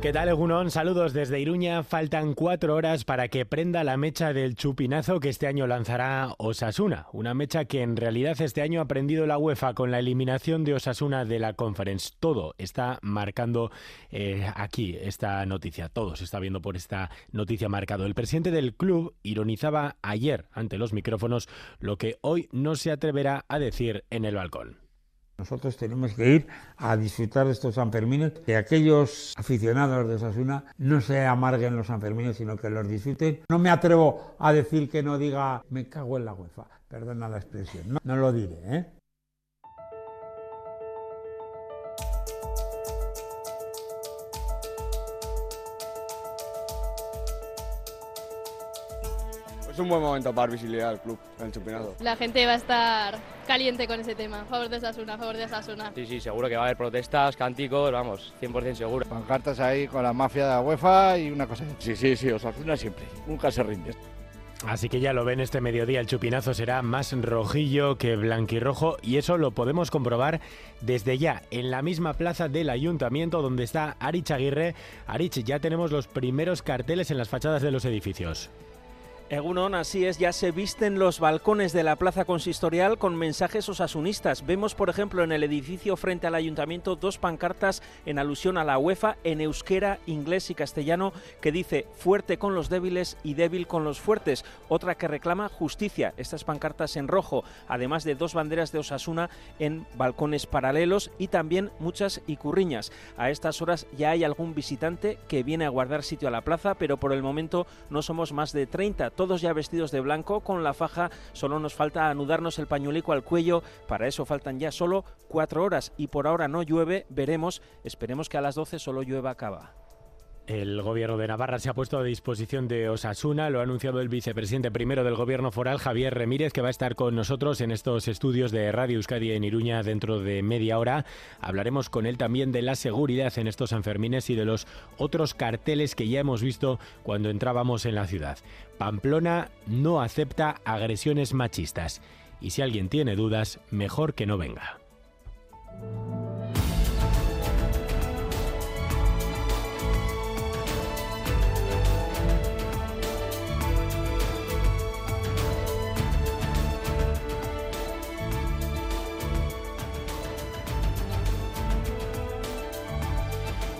¿Qué tal, Egunon? Saludos desde Iruña. Faltan cuatro horas para que prenda la mecha del chupinazo que este año lanzará Osasuna. Una mecha que en realidad este año ha prendido la UEFA con la eliminación de Osasuna de la Conference. Todo está marcando eh, aquí esta noticia. Todo se está viendo por esta noticia marcado. El presidente del club ironizaba ayer ante los micrófonos lo que hoy no se atreverá a decir en el balcón. Nosotros tenemos que ir a disfrutar de estos Sanfermines, que aquellos aficionados de Osasuna no se amarguen los Sanfermines, sino que los disfruten. No me atrevo a decir que no diga me cago en la UEFA, perdona la expresión, no, no lo diré, ¿eh? Es un buen momento para dar visibilidad al club, el chupinazo. La gente va a estar caliente con ese tema. A favor de Sasuna, a favor de Sasuna. Sí, sí, seguro que va a haber protestas, cánticos, vamos, 100% seguro. Pancartas ahí con la mafia de la UEFA y una cosa así. Sí, sí, sí, Osasuna siempre, nunca se rinde. Así que ya lo ven este mediodía, el chupinazo será más rojillo que blanquirrojo y eso lo podemos comprobar desde ya en la misma plaza del ayuntamiento donde está Arich Aguirre. Arich, ya tenemos los primeros carteles en las fachadas de los edificios. Egunon, así es, ya se visten los balcones de la plaza consistorial con mensajes osasunistas. Vemos, por ejemplo, en el edificio frente al ayuntamiento dos pancartas en alusión a la UEFA en euskera, inglés y castellano que dice fuerte con los débiles y débil con los fuertes. Otra que reclama justicia, estas pancartas en rojo, además de dos banderas de Osasuna en balcones paralelos y también muchas icurriñas. A estas horas ya hay algún visitante que viene a guardar sitio a la plaza, pero por el momento no somos más de 30 todos ya vestidos de blanco, con la faja, solo nos falta anudarnos el pañuelico al cuello, para eso faltan ya solo cuatro horas y por ahora no llueve, veremos, esperemos que a las 12 solo llueva acaba. El gobierno de Navarra se ha puesto a disposición de Osasuna, lo ha anunciado el vicepresidente primero del gobierno foral, Javier Remírez, que va a estar con nosotros en estos estudios de Radio Euskadi en Iruña dentro de media hora. Hablaremos con él también de la seguridad en estos Sanfermines y de los otros carteles que ya hemos visto cuando entrábamos en la ciudad. Pamplona no acepta agresiones machistas y si alguien tiene dudas, mejor que no venga.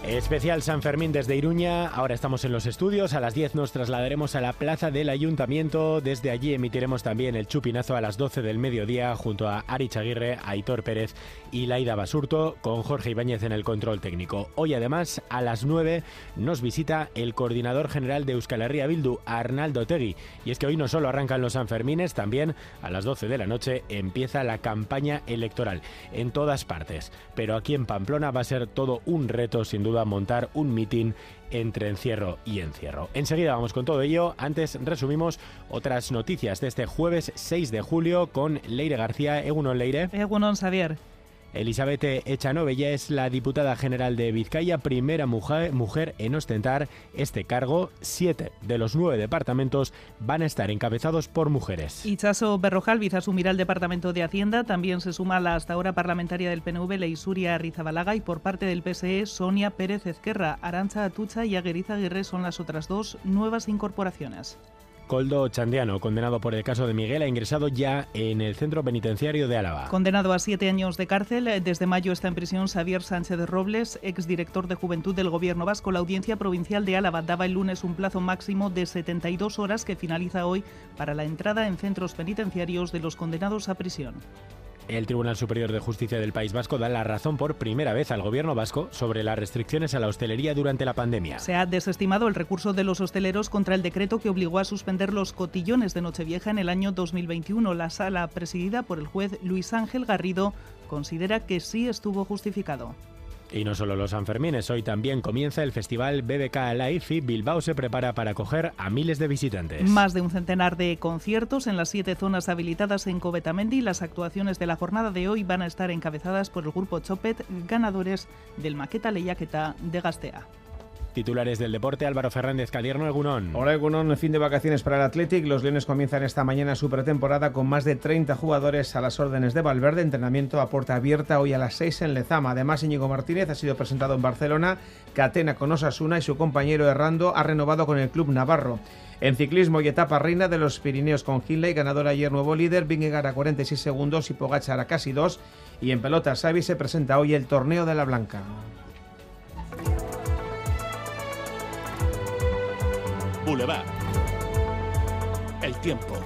Especial San Fermín desde Iruña. Ahora estamos en los estudios. A las 10 nos trasladaremos a la plaza del ayuntamiento. Desde allí emitiremos también el chupinazo a las 12 del mediodía junto a Ari Chaguirre, Aitor Pérez y Laida Basurto con Jorge Ibáñez en el control técnico. Hoy además a las 9 nos visita el coordinador general de Euskal Herria Bildu, Arnaldo Tegui. Y es que hoy no solo arrancan los Sanfermines, también a las 12 de la noche empieza la campaña electoral en todas partes. Pero aquí en Pamplona va a ser todo un reto sin duda a montar un mitin entre encierro y encierro. Enseguida vamos con todo ello. Antes resumimos otras noticias de este jueves 6 de julio con Leire García. Egunon Leire. Egunon Xavier. Elizabeth Echanovella es la diputada general de Vizcaya, primera mujer, en ostentar este cargo. Siete de los nueve departamentos van a estar encabezados por mujeres. Ichaso Berrojalviz asumirá el departamento de Hacienda. También se suma la hasta ahora parlamentaria del PNV, Leisuria Rizabalaga, y por parte del PSE, Sonia Pérez Ezquerra. Arancha Atucha y Agueriza Aguirre son las otras dos nuevas incorporaciones. Coldo Chandiano, condenado por el caso de Miguel, ha ingresado ya en el centro penitenciario de Álava. Condenado a siete años de cárcel, desde mayo está en prisión Xavier Sánchez Robles, exdirector de Juventud del Gobierno Vasco. La Audiencia Provincial de Álava daba el lunes un plazo máximo de 72 horas que finaliza hoy para la entrada en centros penitenciarios de los condenados a prisión. El Tribunal Superior de Justicia del País Vasco da la razón por primera vez al gobierno vasco sobre las restricciones a la hostelería durante la pandemia. Se ha desestimado el recurso de los hosteleros contra el decreto que obligó a suspender los cotillones de Nochevieja en el año 2021. La sala, presidida por el juez Luis Ángel Garrido, considera que sí estuvo justificado. Y no solo los Sanfermines, hoy también comienza el festival BBK Live y Bilbao se prepara para acoger a miles de visitantes. Más de un centenar de conciertos en las siete zonas habilitadas en Covetamendi. Las actuaciones de la jornada de hoy van a estar encabezadas por el grupo Chopet, ganadores del Maqueta Leyaqueta de Gastea. Titulares del deporte, Álvaro Fernández Cadierno, Egunón. Hola Egunón, fin de vacaciones para el Athletic. Los Leones comienzan esta mañana su pretemporada con más de 30 jugadores a las órdenes de Valverde. Entrenamiento a puerta abierta hoy a las 6 en Lezama. Además, Íñigo Martínez ha sido presentado en Barcelona. Catena con Osasuna y su compañero Errando ha renovado con el club navarro. En ciclismo y etapa reina de los Pirineos con Hindley, ganador ayer nuevo líder, Vingegaard a 46 segundos y Pogacar a casi 2. Y en pelota, Xavi se presenta hoy el torneo de la Blanca. Boulevard. El tiempo.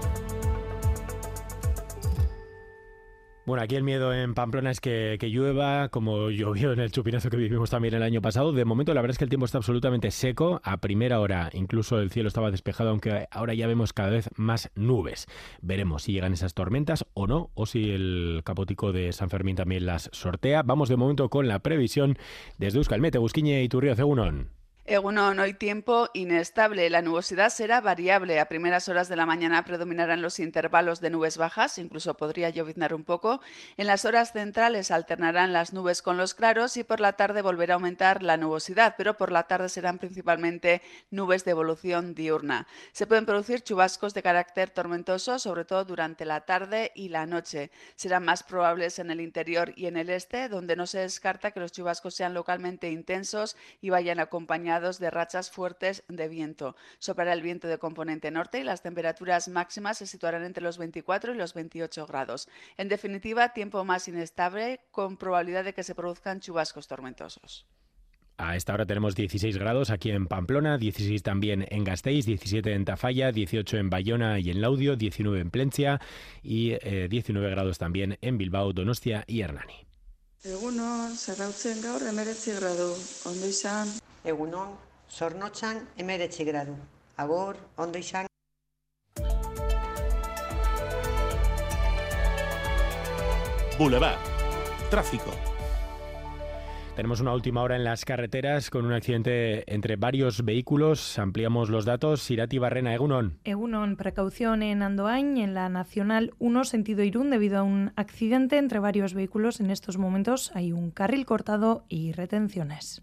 Bueno, aquí el miedo en Pamplona es que, llueva, como llovió en el chupinazo que vivimos también el año pasado. De momento, la verdad es que el tiempo está absolutamente seco. A primera hora, incluso el cielo estaba despejado, aunque ahora ya vemos cada vez más nubes. Veremos si llegan esas tormentas o no, o si el capotico de San Fermín también las sortea. Vamos de momento con la previsión desde Euskalmete, Busquiñe y Turrio Cegunón. Egunon, hoy tiempo inestable. La nubosidad será variable. A primeras horas de la mañana predominarán los intervalos de nubes bajas, incluso podría lloviznar un poco. En las horas centrales alternarán las nubes con los claros y por la tarde volverá a aumentar la nubosidad, pero por la tarde serán principalmente nubes de evolución diurna. Se pueden producir chubascos de carácter tormentoso, sobre todo durante la tarde y la noche. Serán más probables en el interior y en el este, donde no se descarta que los chubascos sean localmente intensos y vayan acompañados de rachas fuertes de viento. Soplará el viento de componente norte y las temperaturas máximas se situarán entre los 24 y los 28 grados. En definitiva, tiempo más inestable con probabilidad de que se produzcan chubascos tormentosos. A esta hora tenemos 16 grados aquí en Pamplona, 16 también en Gasteiz, 17 en Tafalla, 18 en Bayona y en Laudio, 19 en Plencia y eh, 19 grados también en Bilbao, Donostia y Hernani. Egunon, zarautzen gaur emeretzi gradu, ondo izan. Egunon, zornotzan emeretzi gradu. Agur, ondo izan. Boulevard. Tráfico. Tenemos una última hora en las carreteras con un accidente entre varios vehículos. Ampliamos los datos. Irati Barrena, Egunon. Egunon, precaución en Andoain, en la Nacional 1, sentido Irún, debido a un accidente entre varios vehículos. En estos momentos hay un carril cortado y retenciones.